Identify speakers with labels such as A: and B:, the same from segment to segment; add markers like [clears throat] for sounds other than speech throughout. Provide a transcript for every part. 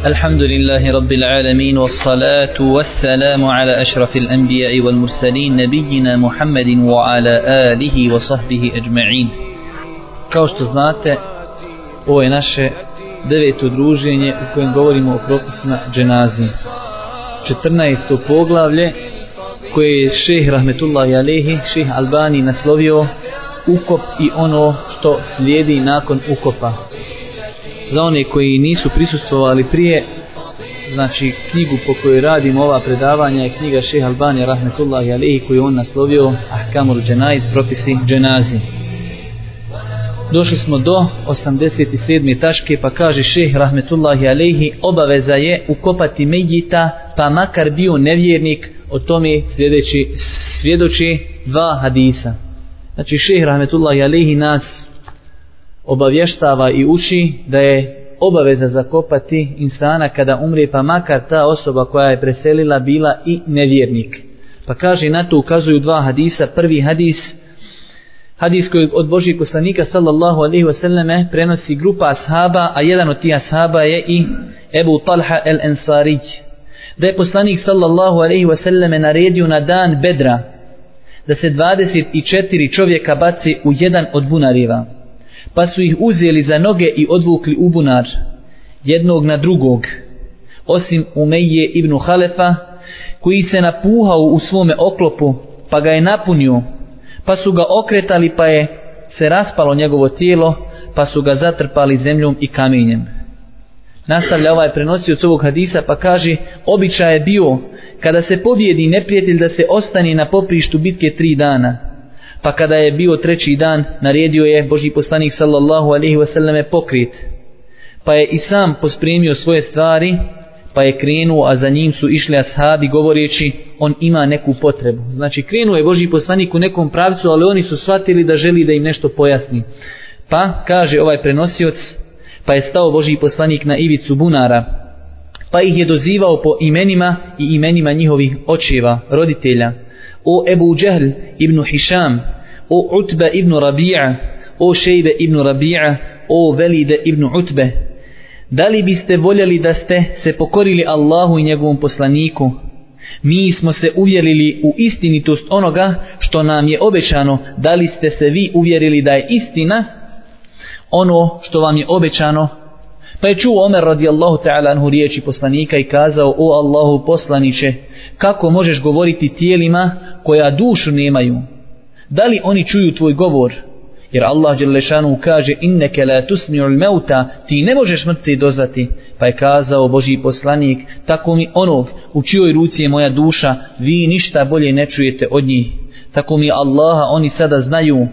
A: الحمد لله رب العالمين والصلاة والسلام على أشرف الأنبياء والمرسلين نبينا محمد وعلى آله وصحبه أجمعين Kao što znate, ovo je naše deveto druženje u kojem govorimo o propisima dženazi. 14. poglavlje koje je šeh Rahmetullahi Alehi, šeh Albani naslovio ukop i ono što slijedi nakon ukopa. Za one koji nisu prisustvovali prije, znači knjigu po kojoj radimo ova predavanja je knjiga šeha Albanija Rahmetullahi Alihi koju on naslovio Ahkamul Dženaiz, propisi dženazi. Došli smo do 87. taške pa kaže šeh Rahmetullahi Alihi obaveza je ukopati Medjita pa makar bio nevjernik o tome sljedeći svjedoči dva hadisa. Znači šeh Rahmetullahi Alihi nas obavještava i uči da je obaveza zakopati insana kada umre pa makar ta osoba koja je preselila bila i nevjernik. Pa kaže na to ukazuju dva hadisa. Prvi hadis hadis koji od Božih poslanika sallallahu alaihi wasallame prenosi grupa ashaba, a jedan od tih ashaba je i Ebu Talha el Ensarić. Da je poslanik sallallahu alaihi wasallame naredio na dan Bedra da se 24 čovjeka baci u jedan od bunariva. Pa su ih uzeli za noge i odvukli u bunar, jednog na drugog, osim Umeje ibn Halefa, koji se napuhao u svome oklopu, pa ga je napunio, pa su ga okretali, pa je se raspalo njegovo tijelo, pa su ga zatrpali zemljom i kamenjem. Nastavlja ovaj prenosioc ovog hadisa pa kaže običaj je bio kada se pobjedi neprijatelj da se ostane na poprištu bitke tri dana. Pa kada je bio treći dan naredio je Boži poslanik sallallahu alaihi wasallam pokrit. Pa je i sam pospremio svoje stvari pa je krenuo a za njim su išli ashabi govoreći on ima neku potrebu. Znači krenuo je Boži poslanik u nekom pravcu ali oni su shvatili da želi da im nešto pojasni. Pa kaže ovaj prenosioc pa je stao Boži poslanik na ivicu bunara, pa ih je dozivao po imenima i imenima njihovih očeva, roditelja, o Ebu Džehl ibn Hišam, o Utbe ibn Rabija, o Šejbe ibn Rabija, o Velide ibn Utbe, da li biste voljeli da ste se pokorili Allahu i njegovom poslaniku, Mi smo se uvjerili u istinitost onoga što nam je obećano, da li ste se vi uvjerili da je istina, ono što vam je obećano. Pa je čuo Omer radijallahu ta'ala anhu riječi poslanika i kazao, o Allahu poslaniće, kako možeš govoriti tijelima koja dušu nemaju? Da li oni čuju tvoj govor? Jer Allah Đelešanu kaže, inneke la tusmi'ul meuta, ti ne možeš mrtvi dozvati. Pa je kazao Boži poslanik, tako mi onog, u čioj ruci je moja duša, vi ništa bolje ne čujete od njih. Tako mi Allaha, oni sada znaju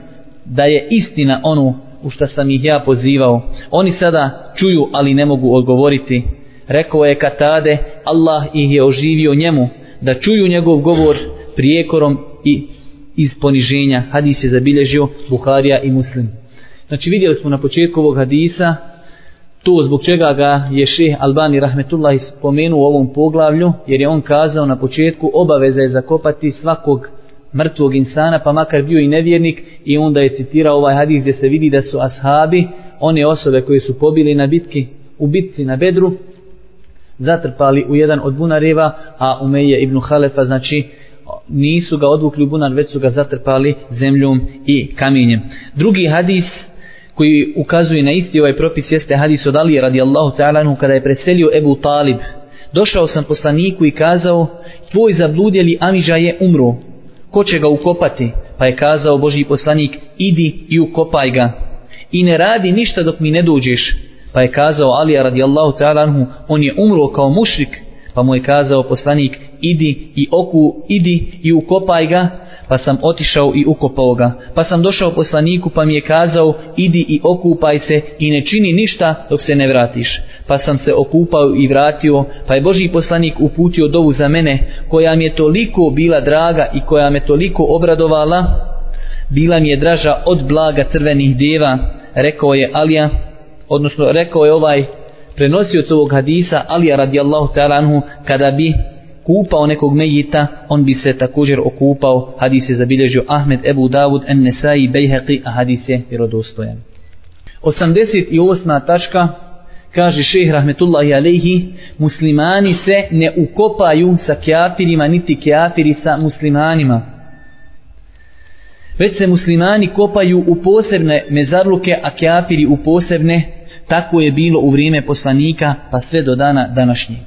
A: da je istina ono u šta sam ih ja pozivao. Oni sada čuju, ali ne mogu odgovoriti. Rekao je Katade, Allah ih je oživio njemu, da čuju njegov govor prijekorom i iz poniženja. Hadis je zabilježio Buharija i Muslim. Znači vidjeli smo na početku ovog hadisa to zbog čega ga je šeh Albani Rahmetullah spomenuo u ovom poglavlju, jer je on kazao na početku obaveza je zakopati svakog mrtvog insana, pa makar bio i nevjernik, i onda je citirao ovaj hadis gdje se vidi da su ashabi, one osobe koje su pobili na bitki, u bitci na Bedru, zatrpali u jedan od bunareva, a Umeje ibn Halefa, znači, nisu ga odvukli u bunar, već su ga zatrpali zemljom i kamenjem. Drugi hadis koji ukazuje na isti ovaj propis jeste hadis od Alije radijallahu ta'ala kada je preselio Ebu Talib. Došao sam poslaniku i kazao, tvoj zabludjeli Amidža je umro, ko će ga ukopati? Pa je kazao Boži poslanik, idi i ukopaj ga. I ne radi ništa dok mi ne dođeš. Pa je kazao Alija radijallahu ta'ala anhu, on je umro kao mušrik. Pa mu je kazao poslanik, idi i oku, idi i ukopaj ga, pa sam otišao i ukopao ga. Pa sam došao poslaniku pa mi je kazao idi i okupaj se i ne čini ništa dok se ne vratiš. Pa sam se okupao i vratio, pa je Boži poslanik uputio dovu za mene koja mi je toliko bila draga i koja me toliko obradovala, bila mi je draža od blaga crvenih deva, rekao je Alija, odnosno rekao je ovaj prenosio ovog hadisa Alija radijallahu ta'ala anhu kada bi kupao nekog mejita, on bi se također okupao, hadis je zabilježio Ahmed Ebu Davud, En Nesai, Bejheqi, a hadis je vjerodostojan. 88. tačka kaže šeh rahmetullahi alejhi muslimani se ne ukopaju sa kafirima niti kjafiri sa muslimanima već se muslimani kopaju u posebne mezarluke a kafiri u posebne tako je bilo u vrijeme poslanika pa sve do dana današnjeg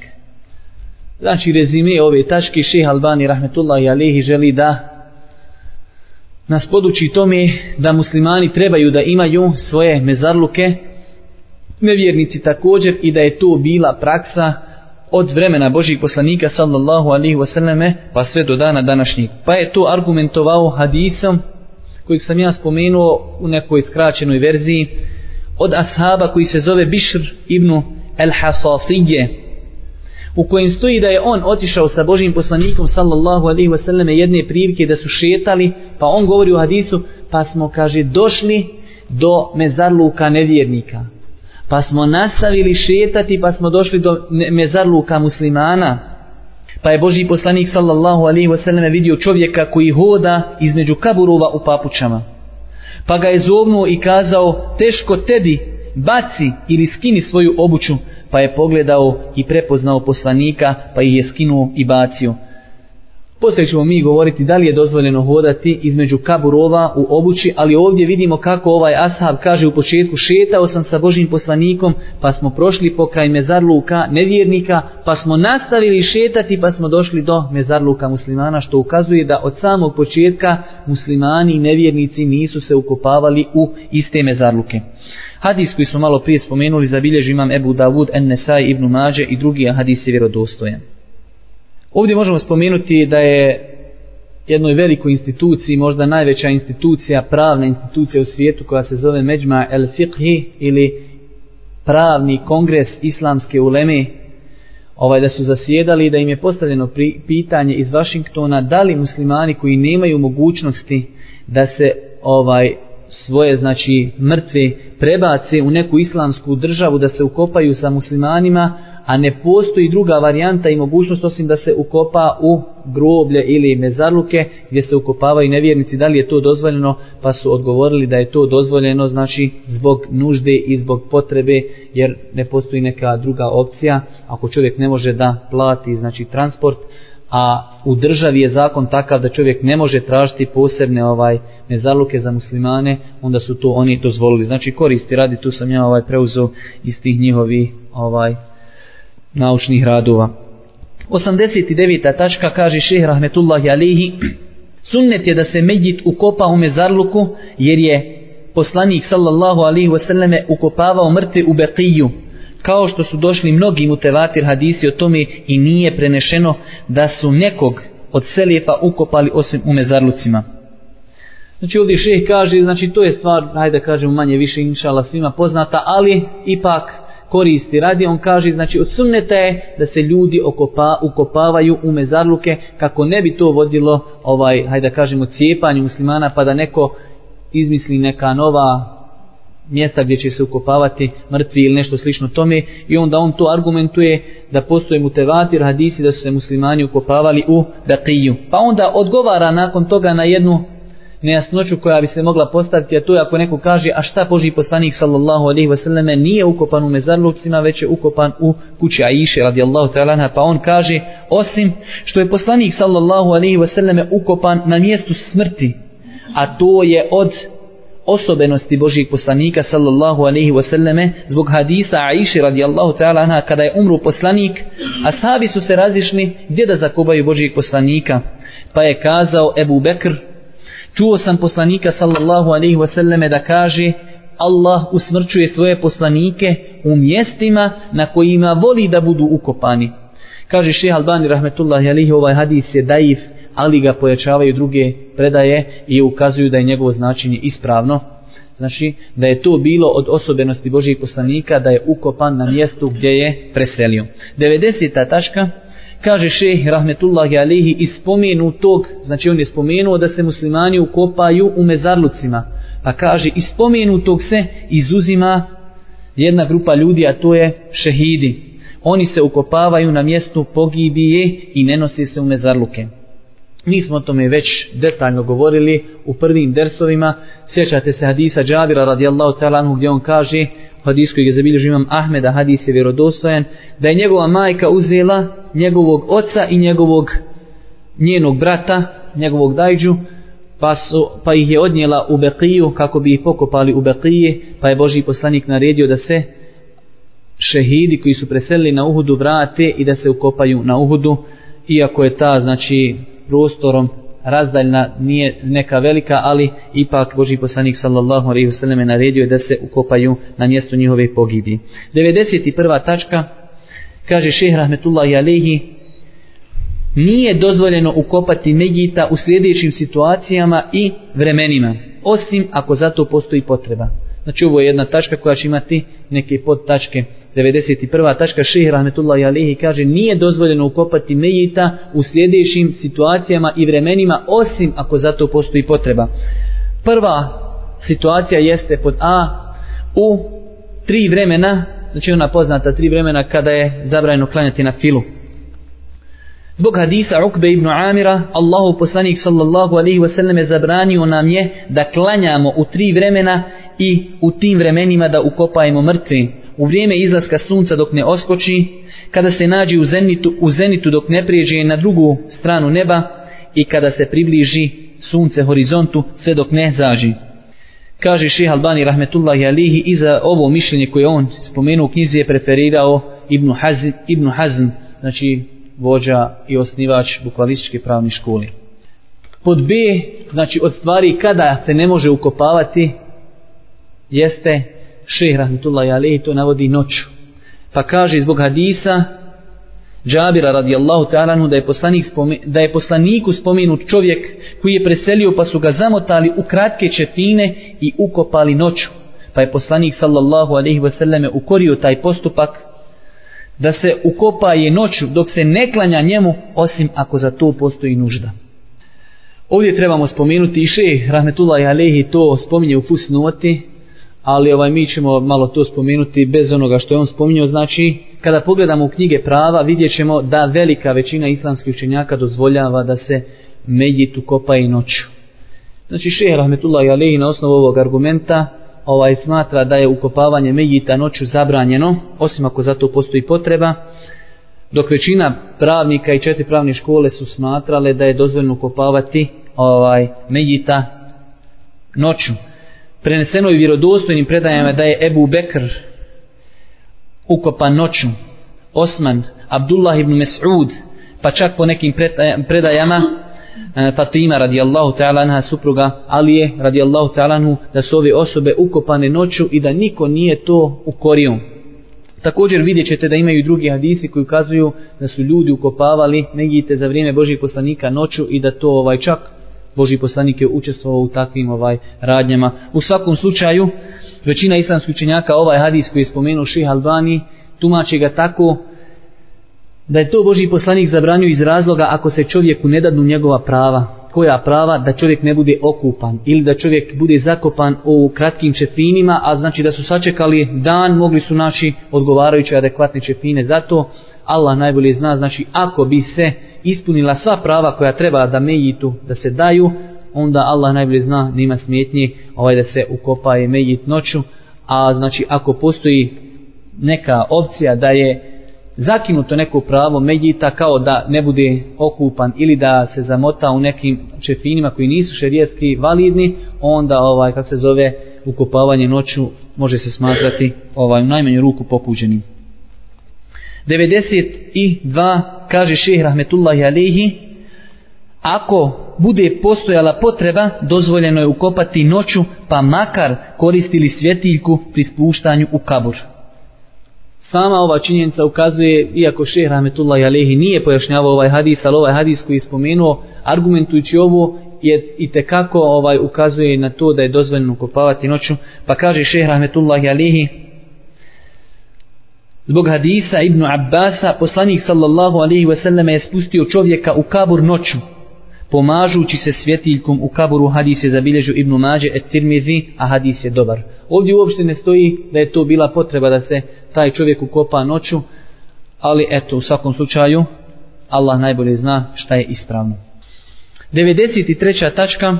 A: znači rezime ove tačke šeh Albani rahmetullahi alejhi želi da nas poduči tome da muslimani trebaju da imaju svoje mezarluke nevjernici također i da je to bila praksa od vremena Božih poslanika sallallahu alaihi wasallame pa sve do dana današnjeg. Pa je to argumentovao hadisom kojeg sam ja spomenuo u nekoj skraćenoj verziji od ashaba koji se zove Bišr ibn el-Hasasije u kojem stoji da je on otišao sa Božim poslanikom sallallahu alaihi wasallam jedne prilike da su šetali pa on govori u hadisu pa smo kaže došli do mezarluka nevjernika. Pa smo nastavili šetati pa smo došli do mezarluka muslimana. Pa je Boži poslanik sallallahu alaihi wasallam vidio čovjeka koji hoda između kaburova u papučama pa ga je zovnuo i kazao teško tedi baci ili skini svoju obuću. Pa je pogledao i prepoznao poslanika pa ih je skinuo i bacio. Poslije ćemo mi govoriti da li je dozvoljeno hodati između kaburova u obući, ali ovdje vidimo kako ovaj ashab kaže u početku šetao sam sa Božim poslanikom, pa smo prošli pokraj mezarluka nevjernika, pa smo nastavili šetati pa smo došli do mezarluka muslimana, što ukazuje da od samog početka muslimani i nevjernici nisu se ukopavali u iste mezarluke. Hadis koji smo malo prije spomenuli zabilježi imam Ebu Davud, Ennesaj, Ibnu Mađe i drugi hadis je vjerodostojan. Ovdje možemo spomenuti da je jednoj velikoj instituciji, možda najveća institucija, pravna institucija u svijetu koja se zove Međma el Fiqhi ili pravni kongres islamske uleme, ovaj da su zasjedali i da im je postavljeno pri, pitanje iz Vašingtona da li muslimani koji nemaju mogućnosti da se ovaj svoje znači mrtve prebace u neku islamsku državu da se ukopaju sa muslimanima a ne postoji druga varijanta i mogućnost osim da se ukopa u groblje ili mezarluke gdje se ukopavaju nevjernici, da li je to dozvoljeno, pa su odgovorili da je to dozvoljeno, znači zbog nužde i zbog potrebe, jer ne postoji neka druga opcija, ako čovjek ne može da plati, znači transport, a u državi je zakon takav da čovjek ne može tražiti posebne ovaj mezarluke za muslimane, onda su to oni dozvolili. Znači koristi radi, tu sam ja ovaj preuzeo iz tih njihovi ovaj naučnih radova. 89. tačka kaže šehr rahmetullahi alihi sunnet je da se medjit ukopa u mezarluku jer je poslanik sallallahu alihi wasallame ukopavao mrtve u Beqiju kao što su došli mnogi mutevatir hadisi o tome i nije prenešeno da su nekog od selijefa ukopali osim u mezarlucima. Znači ovdje šeh kaže, znači to je stvar, hajde da kažemo manje više inšala svima poznata, ali ipak koristi radi, on kaže, znači od sunneta je da se ljudi okopa, ukopavaju u mezarluke kako ne bi to vodilo, ovaj, hajde da kažemo, cijepanju muslimana pa da neko izmisli neka nova mjesta gdje će se ukopavati mrtvi ili nešto slično tome i onda on to argumentuje da postoje mutevatir hadisi da su se muslimani ukopavali u Beqiju. Pa onda odgovara nakon toga na jednu nejasnoću koja bi se mogla postaviti, a to je ako neko kaže, a šta Boži poslanik sallallahu alaihi wasallam nije ukopan u mezarlucima, već je ukopan u kući Aiše radijallahu ta'ala, pa on kaže, osim što je poslanik sallallahu alaihi wasallam ukopan na mjestu smrti, a to je od osobenosti Božijeg poslanika sallallahu alaihi wasallame zbog hadisa Aiši radijallahu ta'ala anha kada je umru poslanik ashabi su se razišli gdje da zakobaju Božijeg poslanika. Pa je kazao Ebu Bekr Čuo sam poslanika sallallahu alaihi wasallame da kaže Allah usmrčuje svoje poslanike u mjestima na kojima voli da budu ukopani. Kaže šeha Albani rahmetullahi alaihi ovaj hadis je daif, ali ga pojačavaju druge predaje i ukazuju da je njegovo značenje ispravno. Znači da je to bilo od osobenosti Božijih poslanika da je ukopan na mjestu gdje je preselio. 90. tačka kaže šejh rahmetullahi alihi ispomenu tog, znači on je spomenuo da se muslimani ukopaju u mezarlucima, pa kaže ispomenu tog se izuzima jedna grupa ljudi, a to je šehidi. Oni se ukopavaju na mjestu pogibije i ne nose se u mezarluke. Mi smo o tome već detaljno govorili u prvim dersovima. Sjećate se hadisa Džabira radijallahu ta'ala gdje on kaže hadis koji je zabilježio imam Ahmeda, hadis je vjerodostojan, da je njegova majka uzela njegovog oca i njegovog njenog brata, njegovog dajđu, pa, su, pa ih je odnijela u Beqiju kako bi ih pokopali u Beqije, pa je Boži poslanik naredio da se šehidi koji su preselili na Uhudu vrate i da se ukopaju na Uhudu, iako je ta znači prostorom razdaljna nije neka velika, ali ipak Boži poslanik sallallahu alejhi ve selleme naredio da se ukopaju na mjestu njihove pogibije. 91. tačka kaže Šejh rahmetullahi alejhi nije dozvoljeno ukopati Megita u sljedećim situacijama i vremenima, osim ako za to postoji potreba. Znači ovo je jedna tačka koja će imati neke podtačke. 91. tačka Šehi Rahmetullahi Alihi kaže nije dozvoljeno ukopati Mejita u sljedećim situacijama i vremenima osim ako za to postoji potreba. Prva situacija jeste pod A u tri vremena, znači ona poznata tri vremena kada je zabranjeno klanjati na filu. Zbog hadisa Ukbe ibn Amira, Allahu poslanik sallallahu alaihi wasallam je zabranio nam je da klanjamo u tri vremena i u tim vremenima da ukopajemo mrtve. U vrijeme izlaska sunca dok ne oskoči, kada se nađe u zenitu, u zenitu dok ne prijeđe na drugu stranu neba i kada se približi sunce horizontu sve dok ne zađi. Kaže šeha Albani rahmetullahi alihi i za ovo mišljenje koje on spomenuo u knjizi je preferirao Ibn Hazm, Ibn Hazm znači vođa i osnivač bukvalističke pravne škole. Pod B, znači od stvari kada se ne može ukopavati, jeste šeh rahmetullahi alihi to navodi noću. Pa kaže zbog hadisa Džabira radijallahu ta'ala da je poslanik da je poslaniku spomenut čovjek koji je preselio pa su ga zamotali u kratke četine i ukopali noću. Pa je poslanik sallallahu alejhi ve selleme ukorio taj postupak da se ukopa je noću dok se ne klanja njemu osim ako za to postoji nužda. Ovdje trebamo spomenuti i šeh rahmetullahi alehi to spominje u fusnoti, ali ovaj mi ćemo malo to spomenuti bez onoga što je on spominjao. Znači, kada pogledamo u knjige prava, vidjet ćemo da velika većina islamskih učenjaka dozvoljava da se medjit i noću. Znači, šeh rahmetullahi alehi na osnovu ovog argumenta ovaj smatra da je ukopavanje medjita noću zabranjeno, osim ako za to postoji potreba, dok većina pravnika i četiri pravne škole su smatrale da je dozvoljeno ukopavati ovaj medjita noću. Preneseno je vjerodostojnim predajama da je Ebu Bekr ukopan noću, Osman, Abdullah ibn Mes'ud, pa čak po nekim predajama e, Fatima radijallahu ta'ala anha supruga Alije radijallahu ta'ala anhu da su ove osobe ukopane noću i da niko nije to ukorio. Također vidjet ćete da imaju drugi hadisi koji ukazuju da su ljudi ukopavali negite za vrijeme Božih poslanika noću i da to ovaj čak Boži poslanik je učestvovao u takvim ovaj radnjama. U svakom slučaju, većina islamskih učenjaka ovaj hadis koji je spomenuo Ših Albani tumači ga tako da je to Boži poslanik zabranio iz razloga ako se čovjeku ne dadnu njegova prava. Koja prava? Da čovjek ne bude okupan ili da čovjek bude zakopan u kratkim čepinima, a znači da su sačekali dan, mogli su naći odgovarajuće adekvatne čepine. Zato Allah najbolje zna, znači ako bi se ispunila sva prava koja treba da mejitu da se daju, onda Allah najbolje zna, nima smjetnje ovaj da se ukopaje mejit noću, a znači ako postoji neka opcija da je zakinuto neko pravo medjita kao da ne bude okupan ili da se zamota u nekim čefinima koji nisu šerijetski validni, onda ovaj kako se zove ukopavanje noću može se smatrati ovaj u najmanju ruku pokuđenim. 92 kaže šejh rahmetullahi alihi ako bude postojala potreba dozvoljeno je ukopati noću pa makar koristili svjetiljku pri spuštanju u kabur sama ova činjenica ukazuje, iako šeh Rahmetullahi alihi nije pojašnjavao ovaj hadis, ali ovaj hadis koji je spomenuo, argumentujući ovo, je i tekako ovaj, ukazuje na to da je dozvoljeno ukopavati noću. Pa kaže šeh Rahmetullahi alihi, Zbog hadisa Ibnu Abbasa, poslanik sallallahu alaihi wasallam je spustio čovjeka u kabur noću, pomažući se svjetiljkom u kaburu hadis je zabilježio Ibnu Mađe et Tirmizi, a hadis je dobar. Ovdje uopšte ne stoji da je to bila potreba da se taj čovjek ukopa noću, ali eto, u svakom slučaju, Allah najbolje zna šta je ispravno. 93. tačka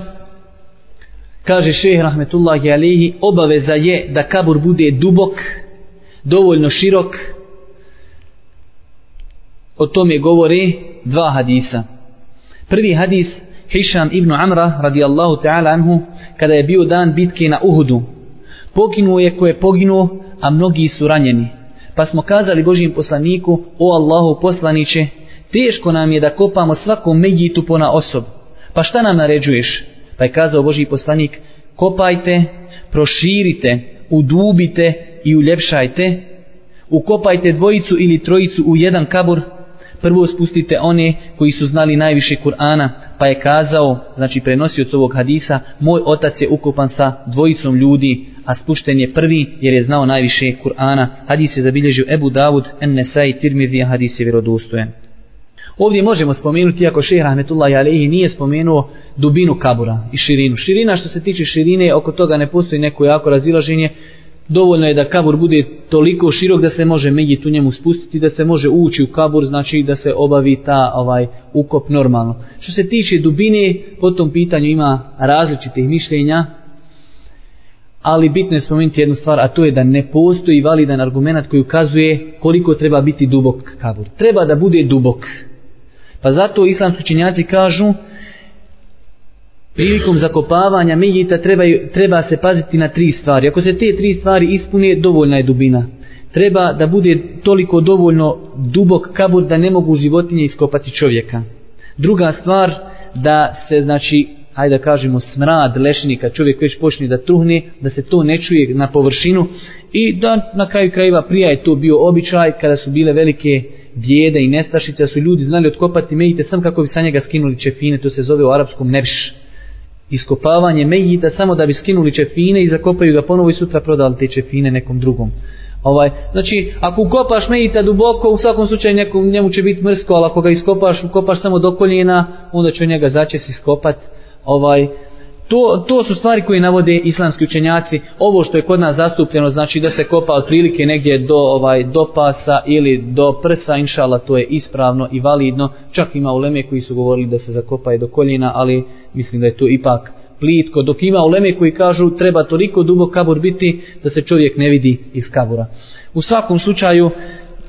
A: kaže šeh rahmetullahi alihi obaveza je da kabur bude dubok dovoljno širok. O tome govore dva hadisa. Prvi hadis Hišam ibn Amra radijallahu ta'ala anhu kada je bio dan bitke na Uhudu. Poginuo je ko je poginuo a mnogi su ranjeni. Pa smo kazali Božijem poslaniku o Allahu poslaniće teško nam je da kopamo svakom medjitu pona osob. Pa šta nam naređuješ? Pa je kazao Božji poslanik, kopajte, proširite, udubite i uljepšajte, ukopajte dvojicu ili trojicu u jedan kabur, prvo spustite one koji su znali najviše Kur'ana, pa je kazao, znači prenosioc ovog hadisa, moj otac je ukopan sa dvojicom ljudi, a spušten je prvi jer je znao najviše Kur'ana. Hadis je zabilježio Ebu Davud, Ennesai, Tirmidhi, hadis je vjerodostojen. Ovdje možemo spomenuti, ako šehr Rahmetullahi Alehi nije spomenuo dubinu kabura i širinu. Širina što se tiče širine, oko toga ne postoji neko jako razilaženje. Dovoljno je da kabur bude toliko širok da se može medjit u njemu spustiti, da se može ući u kabur, znači da se obavi ta ovaj ukop normalno. Što se tiče dubine, po tom pitanju ima različitih mišljenja, ali bitno je spomenuti jednu stvar, a to je da ne postoji validan argument koji ukazuje koliko treba biti dubok kabur. Treba da bude dubok. Pa zato islamski činjaci kažu prilikom zakopavanja mejita treba, treba se paziti na tri stvari. Ako se te tri stvari ispune, dovoljna je dubina. Treba da bude toliko dovoljno dubok kabur da ne mogu životinje iskopati čovjeka. Druga stvar, da se znači hajde da kažemo smrad lešnika, čovjek već počne da truhne, da se to ne čuje na površinu i da na kraju krajeva prija je to bio običaj kada su bile velike djede i nestašice su ljudi znali otkopati mejite sam kako bi sa njega skinuli čefine, to se zove u arapskom nevš. Iskopavanje mejita samo da bi skinuli čefine i zakopaju ga ponovo i sutra prodali te čefine nekom drugom. Ovaj, znači, ako ukopaš mejita duboko, u svakom slučaju nekom, njemu će biti mrsko, ali ako ga iskopaš, ukopaš samo do koljena, onda će njega začes iskopat. Ovaj, To, to su stvari koje navode islamski učenjaci. Ovo što je kod nas zastupljeno, znači da se kopa otprilike negdje do ovaj do pasa ili do prsa, inšala, to je ispravno i validno. Čak ima uleme koji su govorili da se zakopa i do koljena, ali mislim da je to ipak plitko. Dok ima uleme koji kažu treba toliko dubok kabur biti da se čovjek ne vidi iz kabura. U svakom slučaju,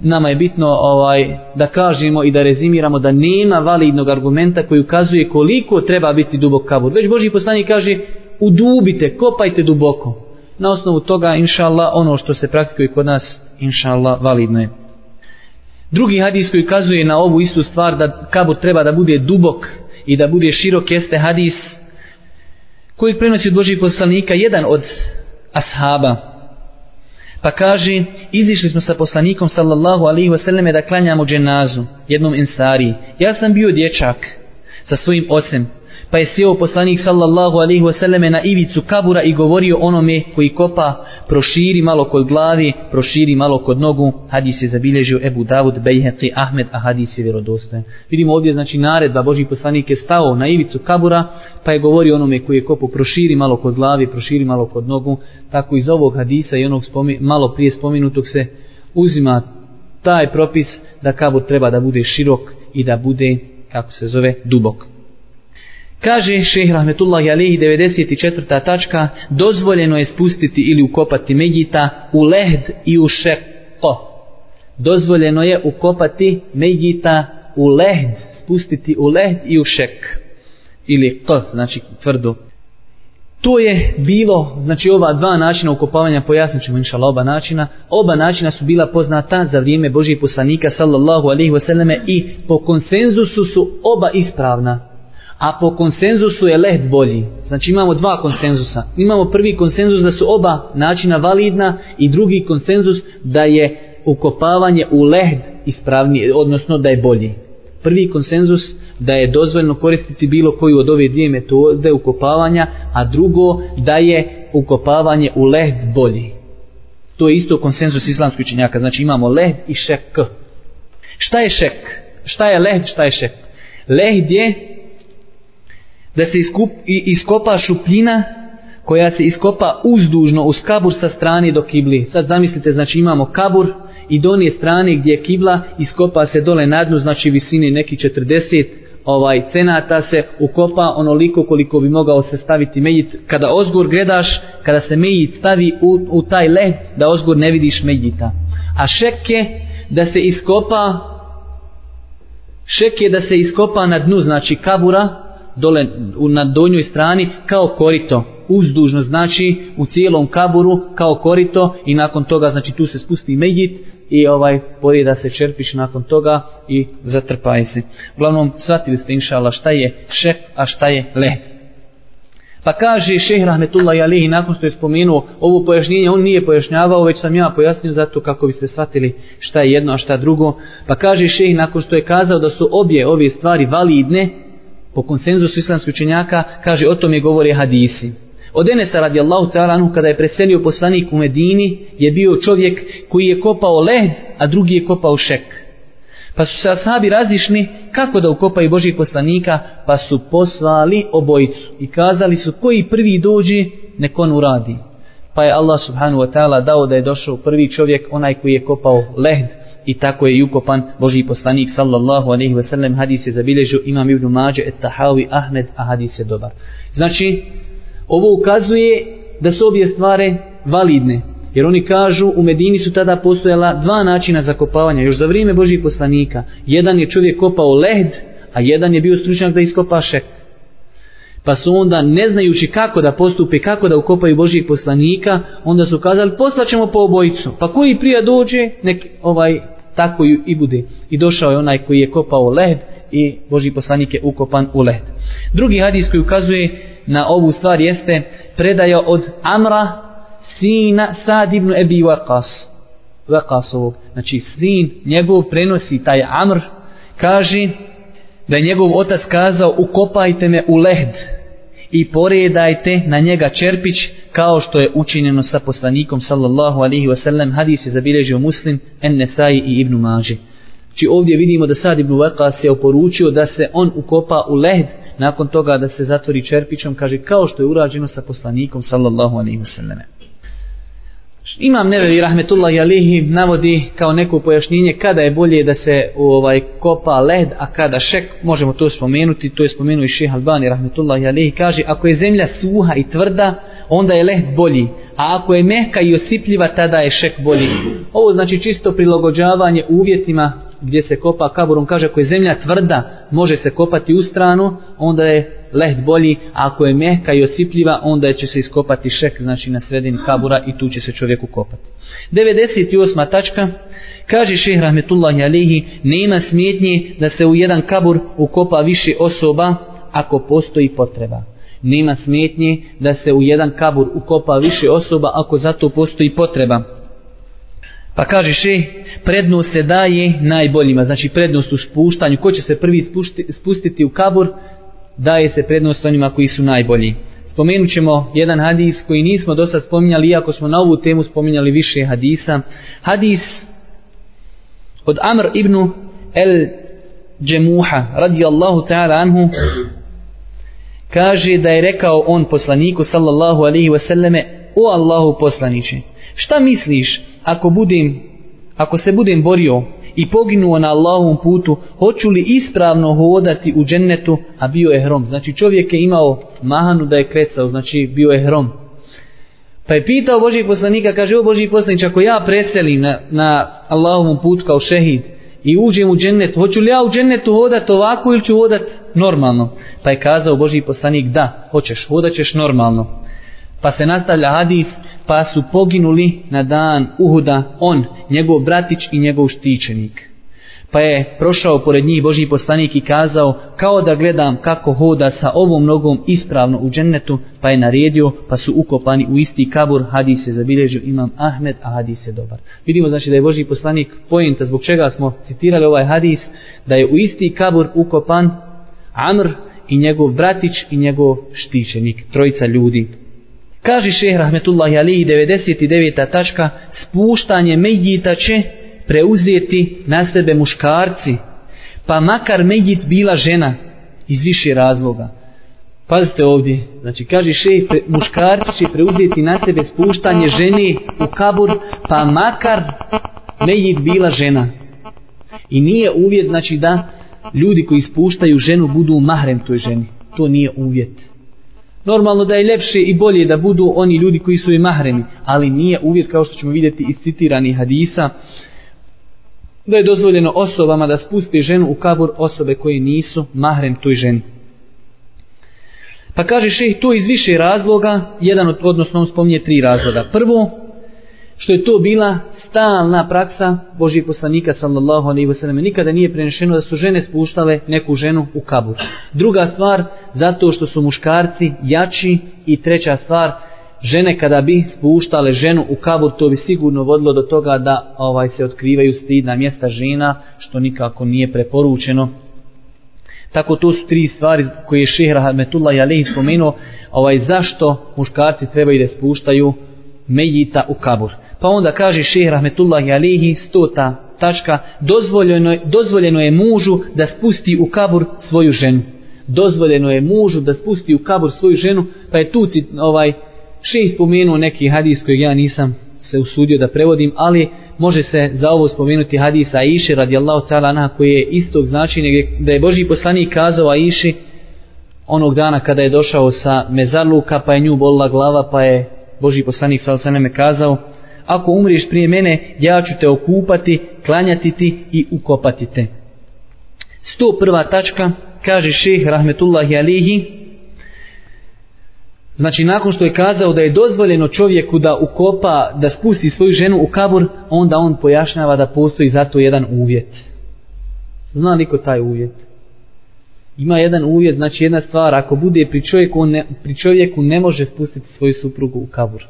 A: nama je bitno ovaj da kažemo i da rezimiramo da nema validnog argumenta koji ukazuje koliko treba biti dubok kabur. Već Boži poslanik kaže udubite, kopajte duboko. Na osnovu toga, inša Allah, ono što se praktikuje kod nas, inša Allah, validno je. Drugi hadis koji ukazuje na ovu istu stvar da kabur treba da bude dubok i da bude širok jeste hadis koji prenosi od Božih poslanika jedan od ashaba Pa kaže, izišli smo sa poslanikom sallallahu alaihi wasallam da klanjamo dženazu jednom ensari. Ja sam bio dječak sa svojim ocem, pa je sjeo poslanik sallallahu alaihi wasallam na ivicu kabura i govorio onome koji kopa, proširi malo kod glavi, proširi malo kod nogu. Hadis je zabilježio Ebu Davud, Bejheci, Ahmed, a hadis je vjerodostojen. Vidimo ovdje, znači, naredba Boži poslanik je stao na ivicu kabura, pa je govorio onome koji je kopo, proširi malo kod glavi, proširi malo kod nogu. Tako iz ovog hadisa i onog spomi, malo prije spominutog se uzima taj propis da kabur treba da bude širok i da bude, kako se zove, dubok. Kaže šeh Rahmetullahi Alihi 94. tačka, dozvoljeno je spustiti ili ukopati Megita u lehd i u šekko. Dozvoljeno je ukopati Megita u lehd, spustiti u lehd i u šek. Ili k, znači tvrdo. To je bilo, znači ova dva načina ukopavanja, pojasnit ćemo inšala oba načina, oba načina su bila poznata za vrijeme Božih poslanika sallallahu alaihi wasallame i po konsenzusu su oba ispravna a po konsenzusu je lehd bolji. Znači imamo dva konsenzusa. Imamo prvi konsenzus da su oba načina validna i drugi konsenzus da je ukopavanje u lehd ispravnije, odnosno da je bolji. Prvi konsenzus da je dozvoljno koristiti bilo koju od ove dvije metode ukopavanja, a drugo da je ukopavanje u lehd bolji. To je isto konsenzus islamskih učenjaka. Znači imamo lehd i šek. Šta je šek? Šta je lehd, šta je šek? Lehd je da se iskup, iskopa šupljina koja se iskopa uzdužno uz kabur sa strane do kibli. Sad zamislite, znači imamo kabur i donije strane gdje je kibla iskopa se dole na dnu, znači visine neki 40 ovaj cenata se ukopa onoliko koliko bi mogao se staviti mejit. Kada ozgur gledaš, kada se mejit stavi u, u taj led, da ozgur ne vidiš mejita. A šeke da se iskopa šeke da se iskopa na dnu, znači kabura, dole na donjoj strani, kao korito uzdužno znači u cijelom kaburu kao korito i nakon toga znači tu se spusti medjit i ovaj poreda se čerpiš nakon toga i zatrpaj se. Uglavnom shvatili ste inšala šta je šek, a šta je led. Pa kaže šehr Rahmetullah Alihi nakon što je spomenuo ovo pojašnjenje, on nije pojašnjavao, već sam ja pojasnio zato kako biste shvatili šta je jedno, a šta drugo. Pa kaže šehr nakon što je kazao da su obje ove stvari validne, po konsenzusu islamskih učenjaka, kaže o tome govore hadisi. Od Enesa radijallahu ta'ala anhu kada je preselio poslanik u Medini je bio čovjek koji je kopao led, a drugi je kopao šek. Pa su se ashabi razišli kako da ukopaju Božih poslanika, pa su poslali obojicu i kazali su koji prvi dođe, nek on uradi. Pa je Allah subhanahu wa ta'ala dao da je došao prvi čovjek, onaj koji je kopao led, i tako je i ukopan Boži poslanik sallallahu alaihi wa sallam hadis je zabilježio imam ibn Mađe et Tahawi Ahmed a hadis je dobar znači ovo ukazuje da su obje stvari validne. Jer oni kažu u Medini su tada postojala dva načina zakopavanja. Još za vrijeme Božih poslanika. Jedan je čovjek kopao led, a jedan je bio stručnjak da iskopa šek. Pa su onda, ne znajući kako da postupe, kako da ukopaju Božijeg poslanika, onda su kazali, poslaćemo po obojicu. Pa koji prija dođe, nek ovaj tako i bude. I došao je onaj koji je kopao led i Boži poslanik je ukopan u led. Drugi hadis koji ukazuje na ovu stvar jeste predaja od Amra sina Sad ibn Ebi Waqas Waqasovog znači sin njegov prenosi taj Amr kaže da je njegov otac kazao ukopajte me u lehd i poredajte na njega čerpić kao što je učinjeno sa poslanikom sallallahu alihi wasallam hadis je zabilježio muslim en Nesai i Ibnu Maži Či znači, ovdje vidimo da Sad ibn Vakas je oporučio da se on ukopa u lehd nakon toga da se zatvori čerpićom, kaže kao što je urađeno sa poslanikom sallallahu alaihi wa sallam. Imam nevevi rahmetullahi alihi navodi kao neko pojašnjenje kada je bolje da se ovaj kopa led, a kada šek, možemo to spomenuti, to je spomenuo i šeha Albani rahmetullahi alihi, kaže ako je zemlja suha i tvrda, onda je led bolji, a ako je mehka i osipljiva, tada je šek bolji. Ovo znači čisto prilagođavanje uvjetima gdje se kopa kabur, on kaže ako je zemlja tvrda, može se kopati u stranu, onda je lehd bolji, a ako je mehka i osipljiva, onda će se iskopati šek, znači na sredini kabura i tu će se čovjeku kopati. 98. tačka, kaže šehr Rahmetullahi Alihi, nema smjetnje da se u jedan kabur ukopa više osoba ako postoji potreba. Nema smjetnje da se u jedan kabur ukopa više osoba ako zato postoji potreba. Pa kaže še, prednost se daje najboljima, znači prednost u spuštanju. Ko će se prvi spušti, spustiti u kabur, daje se prednost onima koji su najbolji. Spomenut ćemo jedan hadis koji nismo do sad spominjali, iako smo na ovu temu spominjali više hadisa. Hadis od Amr ibn el Džemuha, radijallahu ta'ala anhu, kaže da je rekao on poslaniku sallallahu alihi wasallame, o Allahu poslaniće, šta misliš ako budem ako se budem borio i poginuo na Allahovom putu, hoću li ispravno hodati u džennetu, a bio je hrom. Znači čovjek je imao mahanu da je krecao, znači bio je hrom. Pa je pitao Božijeg poslanika, kaže, o Božih poslanič, ako ja preselim na, na Allahovom putu kao šehid i uđem u džennet, hoću li ja u džennetu hodati ovako ili ću hodati normalno? Pa je kazao Božiji poslanik, da, hoćeš, hodat ćeš normalno. Pa se nastavlja hadis, pa su poginuli na dan Uhuda on, njegov bratić i njegov štićenik. Pa je prošao pored njih Božji poslanik i kazao, kao da gledam kako hoda sa ovom nogom ispravno u džennetu, pa je naredio, pa su ukopani u isti kabur, hadis je zabilježio imam Ahmed, a hadis je dobar. Vidimo znači da je Božji poslanik pojenta zbog čega smo citirali ovaj hadis, da je u isti kabur ukopan Amr i njegov bratić i njegov štićenik, trojica ljudi. Kaže šeh Rahmetullahi Alihi 99. tačka, spuštanje Medjita će preuzeti na sebe muškarci, pa makar Medjit bila žena iz više razloga. Pazite ovdje, znači kaže šehr, muškarci će preuzeti na sebe spuštanje žene u kabur, pa makar Medjit bila žena. I nije uvjet, znači da ljudi koji ispuštaju ženu budu mahrem toj ženi. To nije uvjet. Normalno da je lepše i bolje da budu oni ljudi koji su i mahremi, ali nije uvjet kao što ćemo vidjeti iz citiranih hadisa da je dozvoljeno osobama da spusti ženu u kabur osobe koje nisu mahrem toj ženi. Pa kaže šejh to iz više razloga, jedan od, odnosno on spominje tri razloga. Prvo, što je to bila stalna praksa Božih poslanika sallallahu alaihi ve sellem Nikada nije prenešeno da su žene spuštale neku ženu u kabur. Druga stvar, zato što su muškarci jači i treća stvar, žene kada bi spuštale ženu u kabur, to bi sigurno vodilo do toga da ovaj se otkrivaju stidna mjesta žena, što nikako nije preporučeno. Tako to su tri stvari koje je šehr Rahmetullah Jalehi spomenuo, ovaj, zašto muškarci trebaju da spuštaju mejita u kabur. Pa onda kaže šeh Rahmetullahi Alihi, stota tačka, dozvoljeno, dozvoljeno je mužu da spusti u kabur svoju ženu. Dozvoljeno je mužu da spusti u kabur svoju ženu, pa je tu ovaj, šeh spomenuo neki hadis kojeg ja nisam se usudio da prevodim, ali može se za ovo spomenuti hadisa Aiše radijallahu ta'ala anha koji je istog značenja da je Boži poslanik kazao Aiši onog dana kada je došao sa mezarluka pa je nju bolila glava pa je Boži poslanik sa osaneme kazao ako umriješ prije mene ja ću te okupati, klanjati ti i ukopati te. 101. tačka kaže šeh rahmetullahi alihi Znači, nakon što je kazao da je dozvoljeno čovjeku da ukopa, da spusti svoju ženu u kabur, onda on pojašnjava da postoji zato jedan uvjet. Zna li ko taj uvjet? Ima jedan uvjet, znači jedna stvar, ako bude pri čovjeku, ne, pri čovjeku ne može spustiti svoju suprugu u kabur.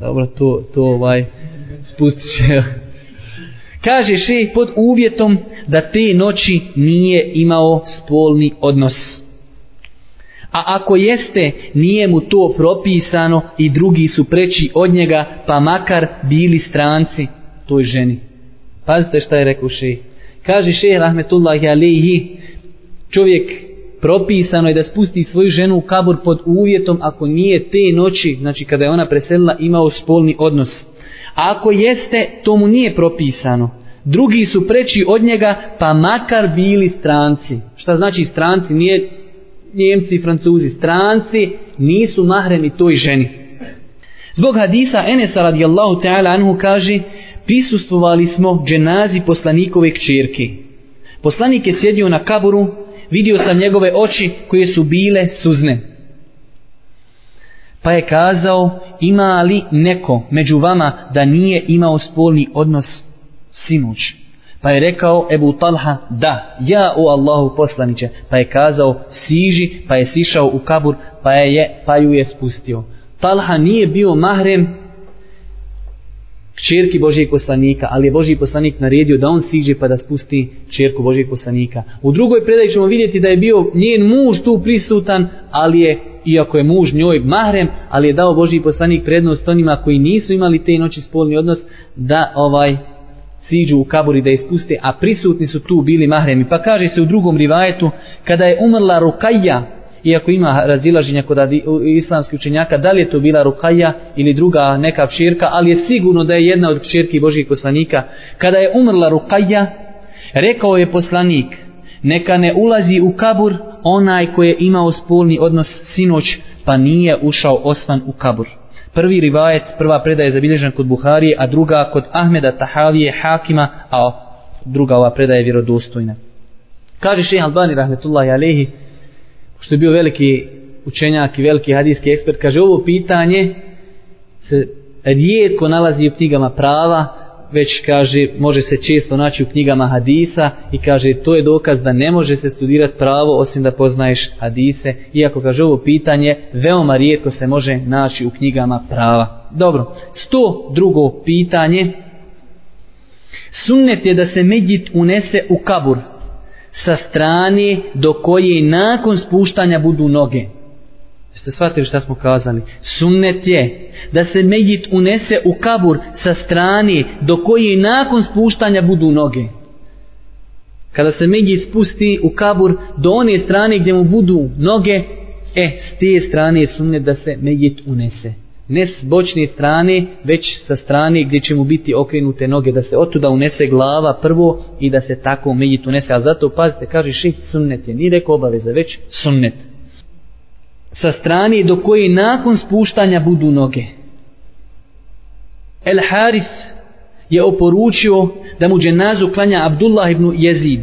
A: Dobro, to, to ovaj, spustit će. [laughs] Kaže še pod uvjetom da te noći nije imao spolni odnos. A ako jeste, nije mu to propisano i drugi su preći od njega, pa makar bili stranci toj ženi. Pazite šta je rekao šejh. Kaže šejh rahmetullahi alihi, čovjek propisano je da spusti svoju ženu u kabur pod uvjetom ako nije te noći, znači kada je ona preselila, imao spolni odnos. A ako jeste, to mu nije propisano. Drugi su preći od njega, pa makar bili stranci. Šta znači stranci? Nije Njemci i Francuzi, stranci, nisu mahremi toj ženi. Zbog hadisa Enesa radijallahu ta'ala anhu kaže, prisustvovali smo dženazi poslanikove kćerke. Poslanik je sjedio na kaburu, vidio sam njegove oči koje su bile suzne. Pa je kazao, ima li neko među vama da nije imao spolni odnos sinuć? Pa je rekao Ebu Talha, da, ja u Allahu poslaniće. Pa je kazao, siži, pa je sišao u kabur, pa je, pa ju je spustio. Talha nije bio mahrem čerki Božijeg poslanika, ali je Božiji poslanik naredio da on siđe pa da spusti čerku Božijeg poslanika. U drugoj predaji ćemo vidjeti da je bio njen muž tu prisutan, ali je, iako je muž njoj mahrem, ali je dao Božiji poslanik prednost onima koji nisu imali te noći spolni odnos, da ovaj siđu u kaburi da ispuste, a prisutni su tu bili mahremi. Pa kaže se u drugom rivajetu, kada je umrla Rukajja, iako ima razilaženja kod islamskih učenjaka, da li je to bila Rukajja ili druga neka čirka, ali je sigurno da je jedna od čirki Božih poslanika. Kada je umrla Rukajja, rekao je poslanik, neka ne ulazi u kabur onaj koji je imao spolni odnos sinoć, pa nije ušao osvan u kabur. Prvi rivajet, prva predaja je zabilježena kod Buharije, a druga kod Ahmeda Tahavije Hakima, a druga ova predaja je vjerodostojna. Kaže šeha Albani rahmetullahi alehi, što je bio veliki učenjak i veliki hadijski ekspert, kaže ovo pitanje se rijetko nalazi u knjigama prava, već kaže može se često naći u knjigama hadisa i kaže to je dokaz da ne može se studirati pravo osim da poznaješ hadise. Iako kaže ovo pitanje veoma rijetko se može naći u knjigama prava. Dobro, sto drugo pitanje. Sunnet je da se medjit unese u kabur sa strane do koje nakon spuštanja budu noge Jeste shvatili šta smo kazali? Sunnet je da se medjit unese u kabur sa strane do koje nakon spuštanja budu noge. Kada se medjit spusti u kabur do one strane gdje mu budu noge, e, s te strane je sunnet da se medjit unese ne s bočne strane, već sa strane gdje će mu biti okrenute noge, da se otuda unese glava prvo i da se tako mejit unese. A zato pazite, kaže ših sunnet je, nije rekao obaveza, već sunnet. Sa strane do koje nakon spuštanja budu noge. El Haris je oporučio da mu dženazu klanja Abdullah ibn Jezid.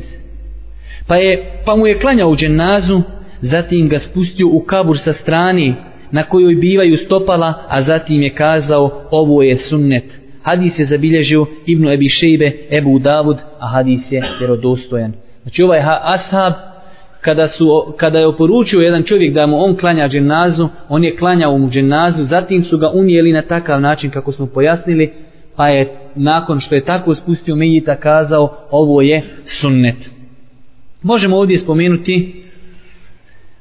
A: Pa, je, pa mu je klanjao u dženazu, zatim ga spustio u kabur sa strane na kojoj bivaju stopala, a zatim je kazao ovo je sunnet. Hadis je zabilježio Ibnu Ebi Šejbe, Ebu Davud, a hadis je vjerodostojan. Znači ovaj ashab, kada, su, kada je oporučio jedan čovjek da mu on klanja dženazu, on je klanjao mu dženazu, zatim su ga unijeli na takav način kako smo pojasnili, pa je nakon što je tako spustio Mejita kazao ovo je sunnet. Možemo ovdje spomenuti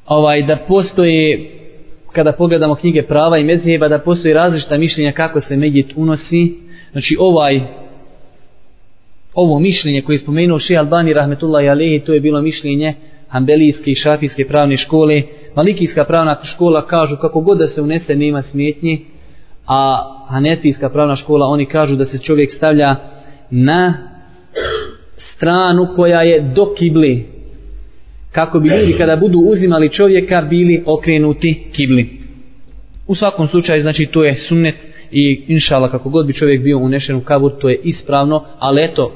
A: ovaj da postoje kada pogledamo knjige prava i mezheba da postoji različita mišljenja kako se medjet unosi. Znači ovaj ovo mišljenje koje je spomenuo Šeha Albani rahmetullahi alehi to je bilo mišljenje Hanbelijske i Šafijske pravne škole. Malikijska pravna škola kažu kako god da se unese nema smetnje, a Hanefijska pravna škola oni kažu da se čovjek stavlja na stranu koja je do kibli kako bi ljudi kada budu uzimali čovjeka bili okrenuti kibli. U svakom slučaju, znači, to je sunnet i inšala kako god bi čovjek bio unešen u kabur, to je ispravno, ali eto,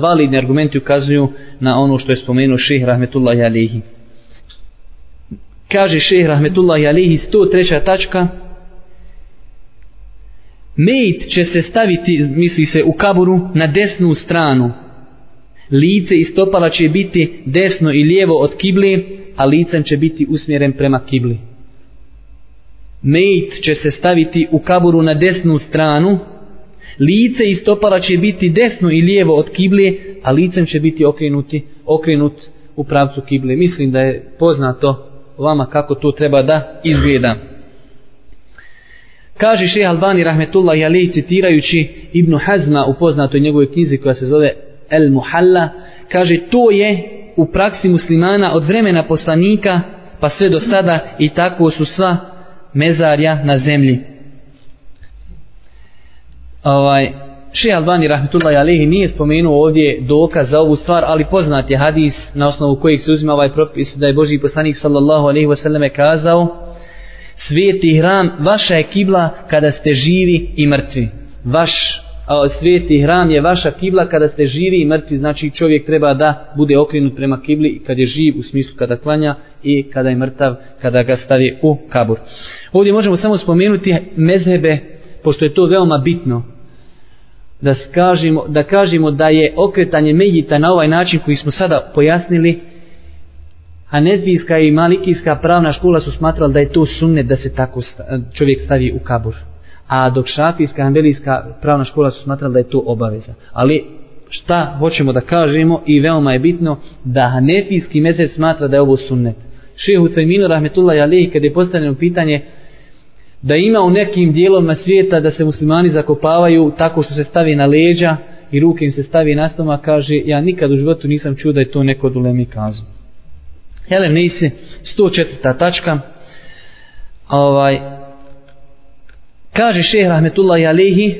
A: validni argumenti ukazuju na ono što je spomenuo ših Rahmetullahi Alihi. Kaže ših Rahmetullahi Alihi, 103. tačka, Mejt će se staviti, misli se, u kaburu na desnu stranu, lice i stopala će biti desno i lijevo od kibli, a licem će biti usmjeren prema kibli. Mejt će se staviti u kaburu na desnu stranu, lice i stopala će biti desno i lijevo od kibli, a licem će biti okrenuti, okrenut u pravcu kibli. Mislim da je poznato vama kako to treba da izgleda. Kaže šeha Albani rahmetullahi alaihi citirajući Ibnu Hazma u poznatoj njegovoj knjizi koja se zove El Muhalla, kaže to je u praksi muslimana od vremena poslanika pa sve do sada i tako su sva mezarja na zemlji. Ovaj, Šeha Albani rahmetullahi Alehi nije spomenuo ovdje dokaz za ovu stvar, ali poznat je hadis na osnovu kojeg se uzima ovaj propis da je Boži poslanik sallallahu alaihi wasallam kazao sveti hram vaša je kibla kada ste živi i mrtvi. Vaš sveti hram je vaša kibla kada ste živi i mrtvi, znači čovjek treba da bude okrenut prema kibli kad je živ u smislu kada klanja i kada je mrtav kada ga stavi u kabur. Ovdje možemo samo spomenuti mezhebe, pošto je to veoma bitno, da, kažemo, da kažemo da je okretanje medjita na ovaj način koji smo sada pojasnili, a i malikijska pravna škola su smatrali da je to sunnet da se tako čovjek stavi u kabur a dok šafijska, hanbelijska pravna škola su smatrali da je to obaveza. Ali šta hoćemo da kažemo i veoma je bitno da hanefijski mezheb smatra da je ovo sunnet. Šehu Sajminu Rahmetullah Jalej kada je postavljeno pitanje da ima u nekim dijelovima svijeta da se muslimani zakopavaju tako što se stavi na leđa i ruke im se stavi na stoma, kaže ja nikad u životu nisam čuo da je to neko od ulemi kazu. Helem Nisi, 104. tačka. Ovaj, Kaže šeh Rahmetullahi Alehi,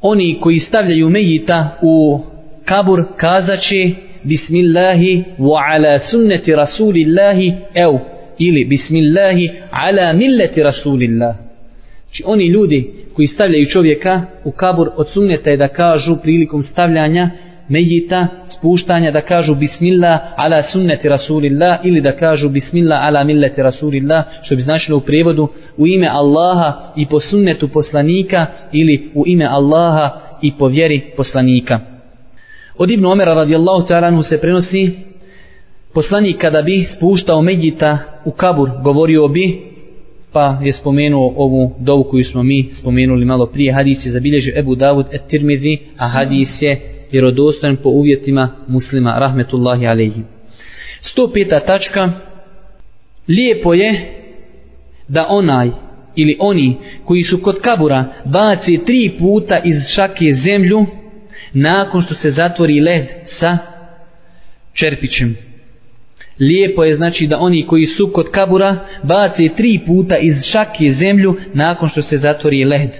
A: oni koji stavljaju mejita u kabur kazaće Bismillahi wa ala sunneti Rasulillahi ev ili Bismillahi ala milleti Rasulillah. Znači oni ljudi koji stavljaju čovjeka u kabur od sunneta je da kažu prilikom stavljanja mejita, spuštanja da kažu bismillah ala sunneti rasulillah ili da kažu bismillah ala milleti rasulillah što bi značilo u prijevodu u ime Allaha i po sunnetu poslanika ili u ime Allaha i po vjeri poslanika. Od Ibn Omera radijallahu ta'ala se prenosi poslanik kada bi spuštao mejita u kabur govorio bi pa je spomenuo ovu dovu koju smo mi spomenuli malo prije hadis je zabilježio Ebu Davud et Tirmizi a hadis je vjerodostojan po uvjetima muslima, rahmetullahi alaihi. 105. tačka, lijepo je da onaj ili oni koji su kod kabura baci tri puta iz šake zemlju nakon što se zatvori led sa čerpićem. Lijepo je znači da oni koji su kod kabura bace tri puta iz šake zemlju nakon što se zatvori led.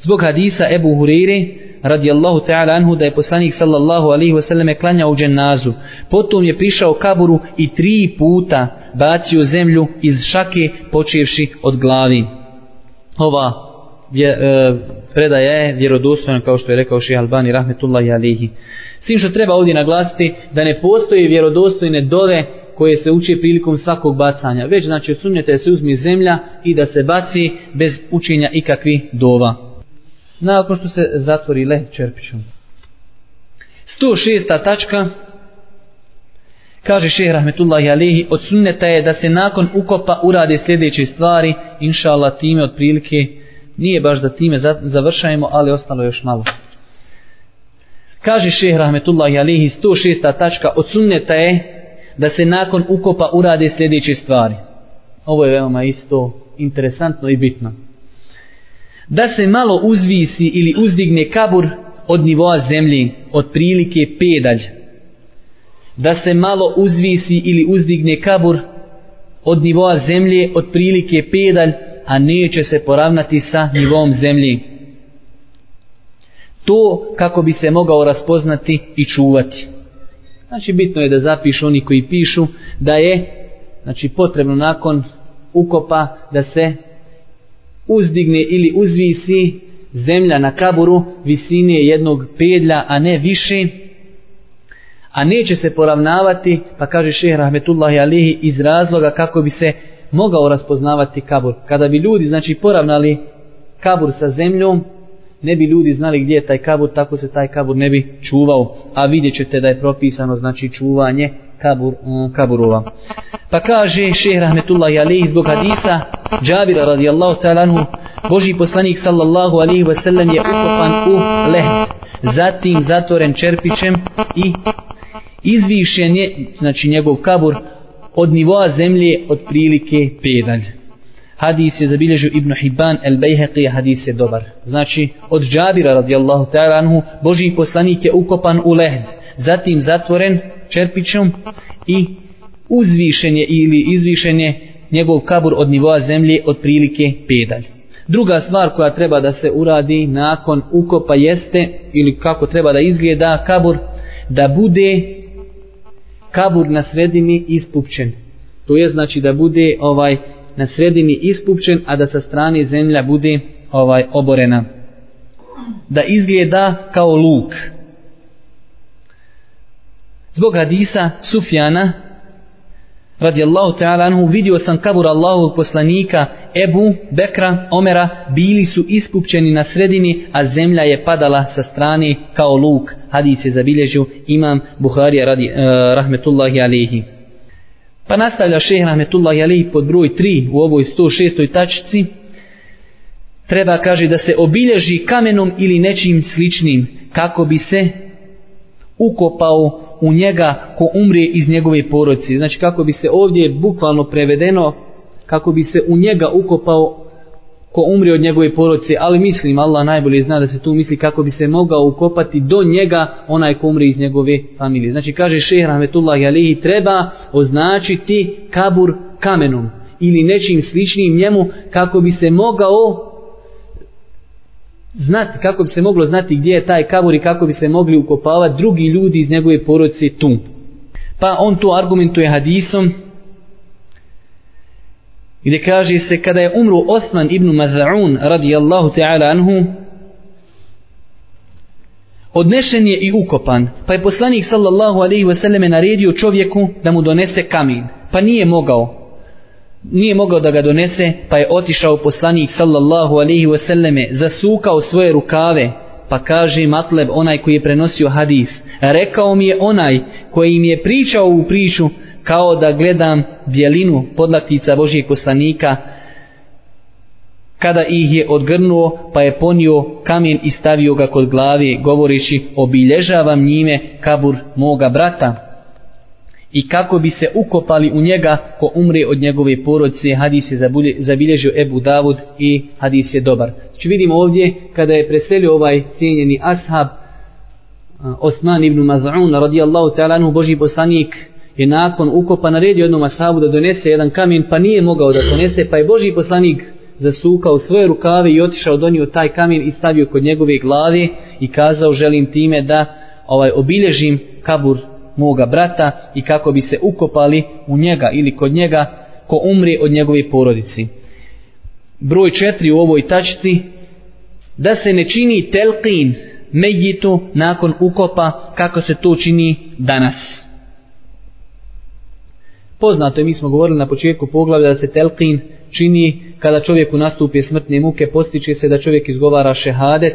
A: Zbog hadisa Ebu Hureyre radijallahu ta'ala anhu da je poslanik sallallahu alaihi wasallam klanjao u. Potom je prišao kaburu i tri puta bacio zemlju iz šake počevši od glavi. Ova je, e, predaja je vjerodostojna kao što je rekao ših Albani rahmetullahi alihi. Svim što treba ovdje naglasiti da ne postoje vjerodostojne dove koje se uči prilikom svakog bacanja. Već znači od sunnjeta se uzmi zemlja i da se baci bez učenja ikakvi dova. Nakon što se zatvori leh čerpićom. 106. tačka kaže šehr rahmetullahi alihi od sunneta je da se nakon ukopa urade sljedeće stvari inša Allah time otprilike nije baš da time završajemo ali ostalo još malo kaže šehr rahmetullahi alihi 106. tačka od sunneta je da se nakon ukopa urade sljedeće stvari. Ovo je veoma isto interesantno i bitno. Da se malo uzvisi ili uzdigne kabur od nivoa zemlji, od prilike pedalj. Da se malo uzvisi ili uzdigne kabur od nivoa zemlje, od prilike pedalj, a neće se poravnati sa nivom zemlji. To kako bi se mogao raspoznati i čuvati. Znači bitno je da zapišu oni koji pišu da je znači potrebno nakon ukopa da se uzdigne ili uzvisi zemlja na kaburu visine jednog pedlja, a ne više, a neće se poravnavati, pa kaže šehr Rahmetullahi Alihi, iz razloga kako bi se mogao raspoznavati kabur. Kada bi ljudi znači poravnali kabur sa zemljom, ne bi ljudi znali gdje je taj kabur, tako se taj kabur ne bi čuvao. A vidjet ćete da je propisano znači čuvanje kabur, mm, kaburova. Pa kaže šehr Rahmetullahi Alehi zbog hadisa Džabira radijallahu ta'ala anhu Boži poslanik sallallahu alaihi wasallam je ukopan u lehd zatim zatvoren čerpićem i izvišen je znači njegov kabur od nivoa zemlje od prilike pedalj hadis je zabilježio Ibn Hibban el Bejheqi, hadis je dobar. Znači, od Džabira radijallahu ta'ala anhu, Boži poslanik je ukopan u lehd, zatim zatvoren čerpićom i uzvišenje ili izvišenje njegov kabur od nivoa zemlje otprilike pedalj. Druga stvar koja treba da se uradi nakon ukopa jeste, ili kako treba da izgleda kabur, da bude kabur na sredini ispupčen. To je znači da bude ovaj na sredini ispupčen, a da sa strane zemlja bude ovaj oborena. Da izgleda kao luk. Zbog hadisa Sufjana, radijallahu ta'ala anhu, vidio sam kabur Allahovog poslanika Ebu, Bekra, Omera, bili su iskupčeni na sredini, a zemlja je padala sa strane kao luk. Hadis je zabilježio imam Buharija radi, uh, rahmetullahi alihi. Pa nastavlja šeh rahmetullahi alihi pod broj 3 u ovoj 106. tačci Treba kaže da se obilježi kamenom ili nečim sličnim kako bi se ukopao u njega ko umre iz njegove porodice. Znači kako bi se ovdje bukvalno prevedeno kako bi se u njega ukopao ko umri od njegove porodice, ali mislim Allah najbolje zna da se tu misli kako bi se mogao ukopati do njega onaj ko umri iz njegove familije. Znači kaže šehr Rahmetullah Alihi treba označiti kabur kamenom ili nečim sličnim njemu kako bi se mogao znati, kako bi se moglo znati gdje je taj kabur i kako bi se mogli ukopavati drugi ljudi iz njegove porodice tu. Pa on to argumentuje hadisom gdje kaže se kada je umro Osman ibn Maz'un radijallahu ta'ala anhu odnešen je i ukopan. Pa je poslanik sallallahu alaihi wasallam naredio čovjeku da mu donese kamin. Pa nije mogao nije mogao da ga donese pa je otišao poslanik sallallahu alaihi wasallame, zasukao svoje rukave. Pa kaže Matleb onaj koji je prenosio hadis rekao mi je onaj koji mi je pričao u priču kao da gledam bjelinu podlaktica Božijeg poslanika. Kada ih je odgrnuo pa je ponio kamen i stavio ga kod glave govoreći obilježavam njime kabur moga brata i kako bi se ukopali u njega ko umre od njegove porodice hadis je zabilježio Ebu Davud i hadis je dobar. Znači vidimo ovdje kada je preselio ovaj cijenjeni ashab Osman ibn Maz'un radijallahu ta'ala Boži poslanik
B: je nakon ukopa naredio jednom ashabu da donese jedan kamen pa nije mogao da donese pa je Boži poslanik zasukao svoje rukave i otišao donio taj kamen i stavio kod njegove glave i kazao želim time da ovaj obilježim kabur moga brata i kako bi se ukopali u njega ili kod njega ko umri od njegove porodici. Broj četiri u ovoj tačci da se ne čini telqin mejitu nakon ukopa kako se to čini danas. Poznato je, mi smo govorili na početku poglavlja da se telqin čini kada čovjeku nastupi smrtne muke, postiče se da čovjek izgovara šehadet,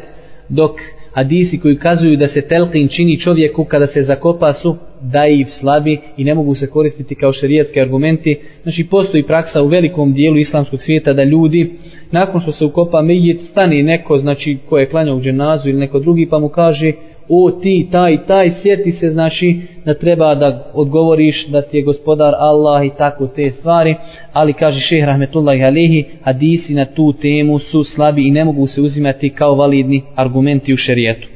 B: dok hadisi koji kazuju da se telqin čini čovjeku kada se zakopa su daiv, slabi i ne mogu se koristiti kao šerijatski argumenti. Znači postoji praksa u velikom dijelu islamskog svijeta da ljudi nakon što se ukopa mejit stani neko znači ko je klanjao u dženazu ili neko drugi pa mu kaže o ti taj taj sjeti se znači da treba da odgovoriš da ti je gospodar Allah i tako te stvari. Ali kaže šehr rahmetullahi alihi hadisi na tu temu su slabi i ne mogu se uzimati kao validni argumenti u šerijetu.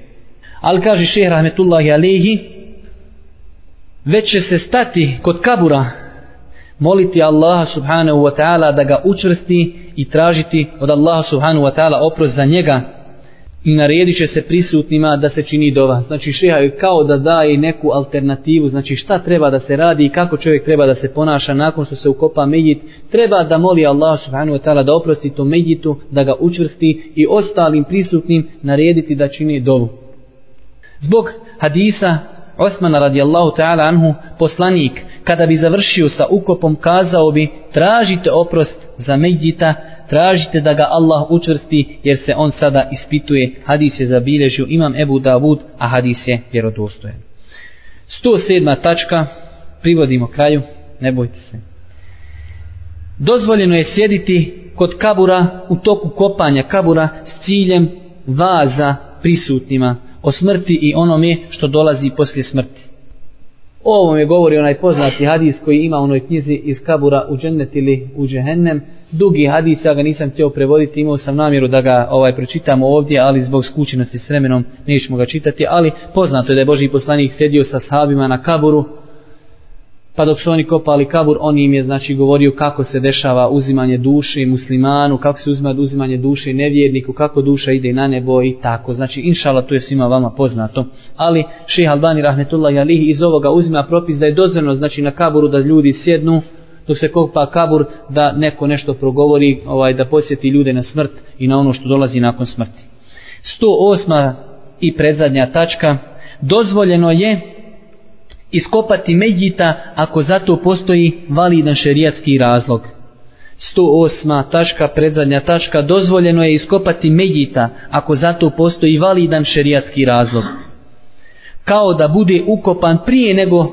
B: Ali kaže šehr rahmetullahi alihi već će se stati kod kabura moliti Allaha subhanahu wa ta'ala da ga učvrsti i tražiti od Allaha subhanahu wa ta'ala oprost za njega i naredit će se prisutnima da se čini dova. Znači šeha je kao da daje neku alternativu, znači šta treba da se radi i kako čovjek treba da se ponaša nakon što se ukopa medjit. Treba da moli Allah subhanahu wa ta'ala da oprosti to medjitu, da ga učvrsti i ostalim prisutnim narediti da čini dovu. Zbog hadisa Osmana radijallahu ta'ala anhu, poslanik, kada bi završio sa ukopom, kazao bi, tražite oprost za medjita, tražite da ga Allah učvrsti, jer se on sada ispituje. Hadis je zabilježio imam Ebu Davud, a hadis je vjerodostojen. 107. tačka, privodimo kraju, ne bojte se. Dozvoljeno je sjediti kod kabura u toku kopanja kabura s ciljem vaza prisutnima o smrti i onome što dolazi poslije smrti. O ovom je govori onaj poznati hadis koji ima u onoj knjizi iz kabura u džennet ili u džehennem. Dugi hadis, ja ga nisam htio prevoditi, imao sam namjeru da ga ovaj pročitamo ovdje, ali zbog skućenosti s vremenom nećemo ga čitati. Ali poznato je da je Boži poslanik sedio sa sahabima na kaburu, Pa dok su oni kopali kabur, on im je znači govorio kako se dešava uzimanje duše muslimanu, kako se uzima uzimanje duše nevjerniku, kako duša ide na nebo i tako. Znači, inšala, to je svima vama poznato. Ali, šeha Albani, rahmetullahi alihi, iz ovoga uzima propis da je dozirno, znači, na kaburu da ljudi sjednu, dok se kopa kabur, da neko nešto progovori, ovaj da podsjeti ljude na smrt i na ono što dolazi nakon smrti. 108. i predzadnja tačka, dozvoljeno je iskopati Medjita ako zato postoji validan šerijatski razlog. 108. tačka, predzadnja tačka, dozvoljeno je iskopati Medjita ako zato postoji validan šerijatski razlog. Kao da bude ukopan prije nego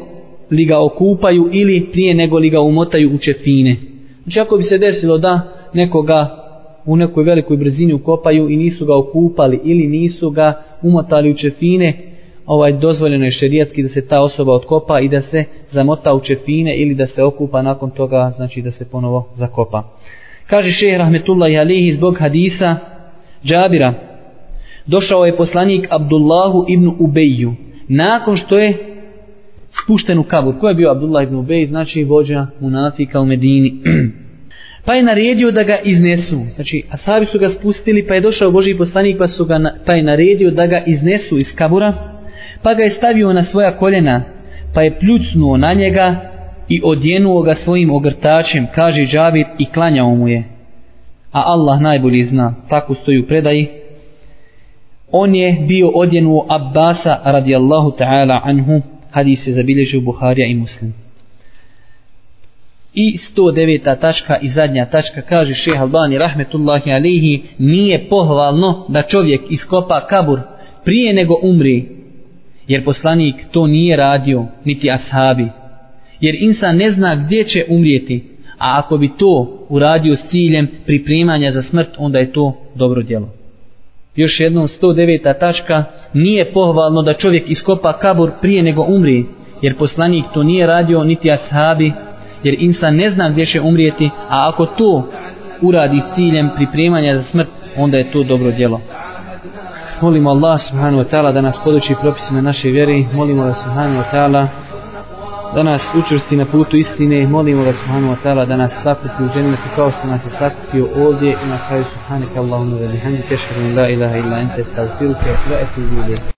B: li ga okupaju ili prije nego li ga umotaju u čefine. Znači ako bi se desilo da nekoga u nekoj velikoj brzini ukopaju i nisu ga okupali ili nisu ga umotali u čefine, ovaj dozvoljeno je šerijatski da se ta osoba otkopa i da se zamota u čefine ili da se okupa nakon toga, znači da se ponovo zakopa. Kaže šehr Rahmetullahi Alihi zbog hadisa Džabira, došao je poslanik Abdullahu ibn Ubeju, nakon što je spušten u kabur. Ko je bio Abdullah ibn Ubej? Znači vođa munafika u Medini. [clears throat] pa je naredio da ga iznesu. Znači, asabi su ga spustili, pa je došao Boži poslanik, pa, su ga, pa je naredio da ga iznesu iz kabura, pa ga je stavio na svoja koljena, pa je pljucnuo na njega i odjenuo ga svojim ogrtačem, kaže Džabir i klanjao mu je. A Allah najbolji zna, tako stoji u predaji. On je bio odjenuo Abbasa radijallahu ta'ala anhu, hadis se zabilježio Buharija i Muslim. I 109. tačka i zadnja tačka kaže šeha Albani rahmetullahi alihi nije pohvalno da čovjek iskopa kabur prije nego umri jer poslanik to nije radio, niti ashabi. Jer insan ne zna gdje će umrijeti, a ako bi to uradio s ciljem pripremanja za smrt, onda je to dobro djelo. Još jednom 109. tačka, nije pohvalno da čovjek iskopa kabur prije nego umri, jer poslanik to nije radio, niti ashabi, jer insan ne zna gdje će umrijeti, a ako to uradi s ciljem pripremanja za smrt, onda je to dobro djelo molimo Allah subhanahu wa ta'ala da nas poduči propisima naše vjere, molimo ga subhanahu wa ta'ala da nas učvrsti na putu istine. Molimo ga subhanahu wa ta'ala da nas sakupi u džennetu kao što nas je sakupio ovdje. I na kraju subhanaka Allahumma wa bihamdika ashhadu an la ilaha illa anta astaghfiruka wa atubu ilayk.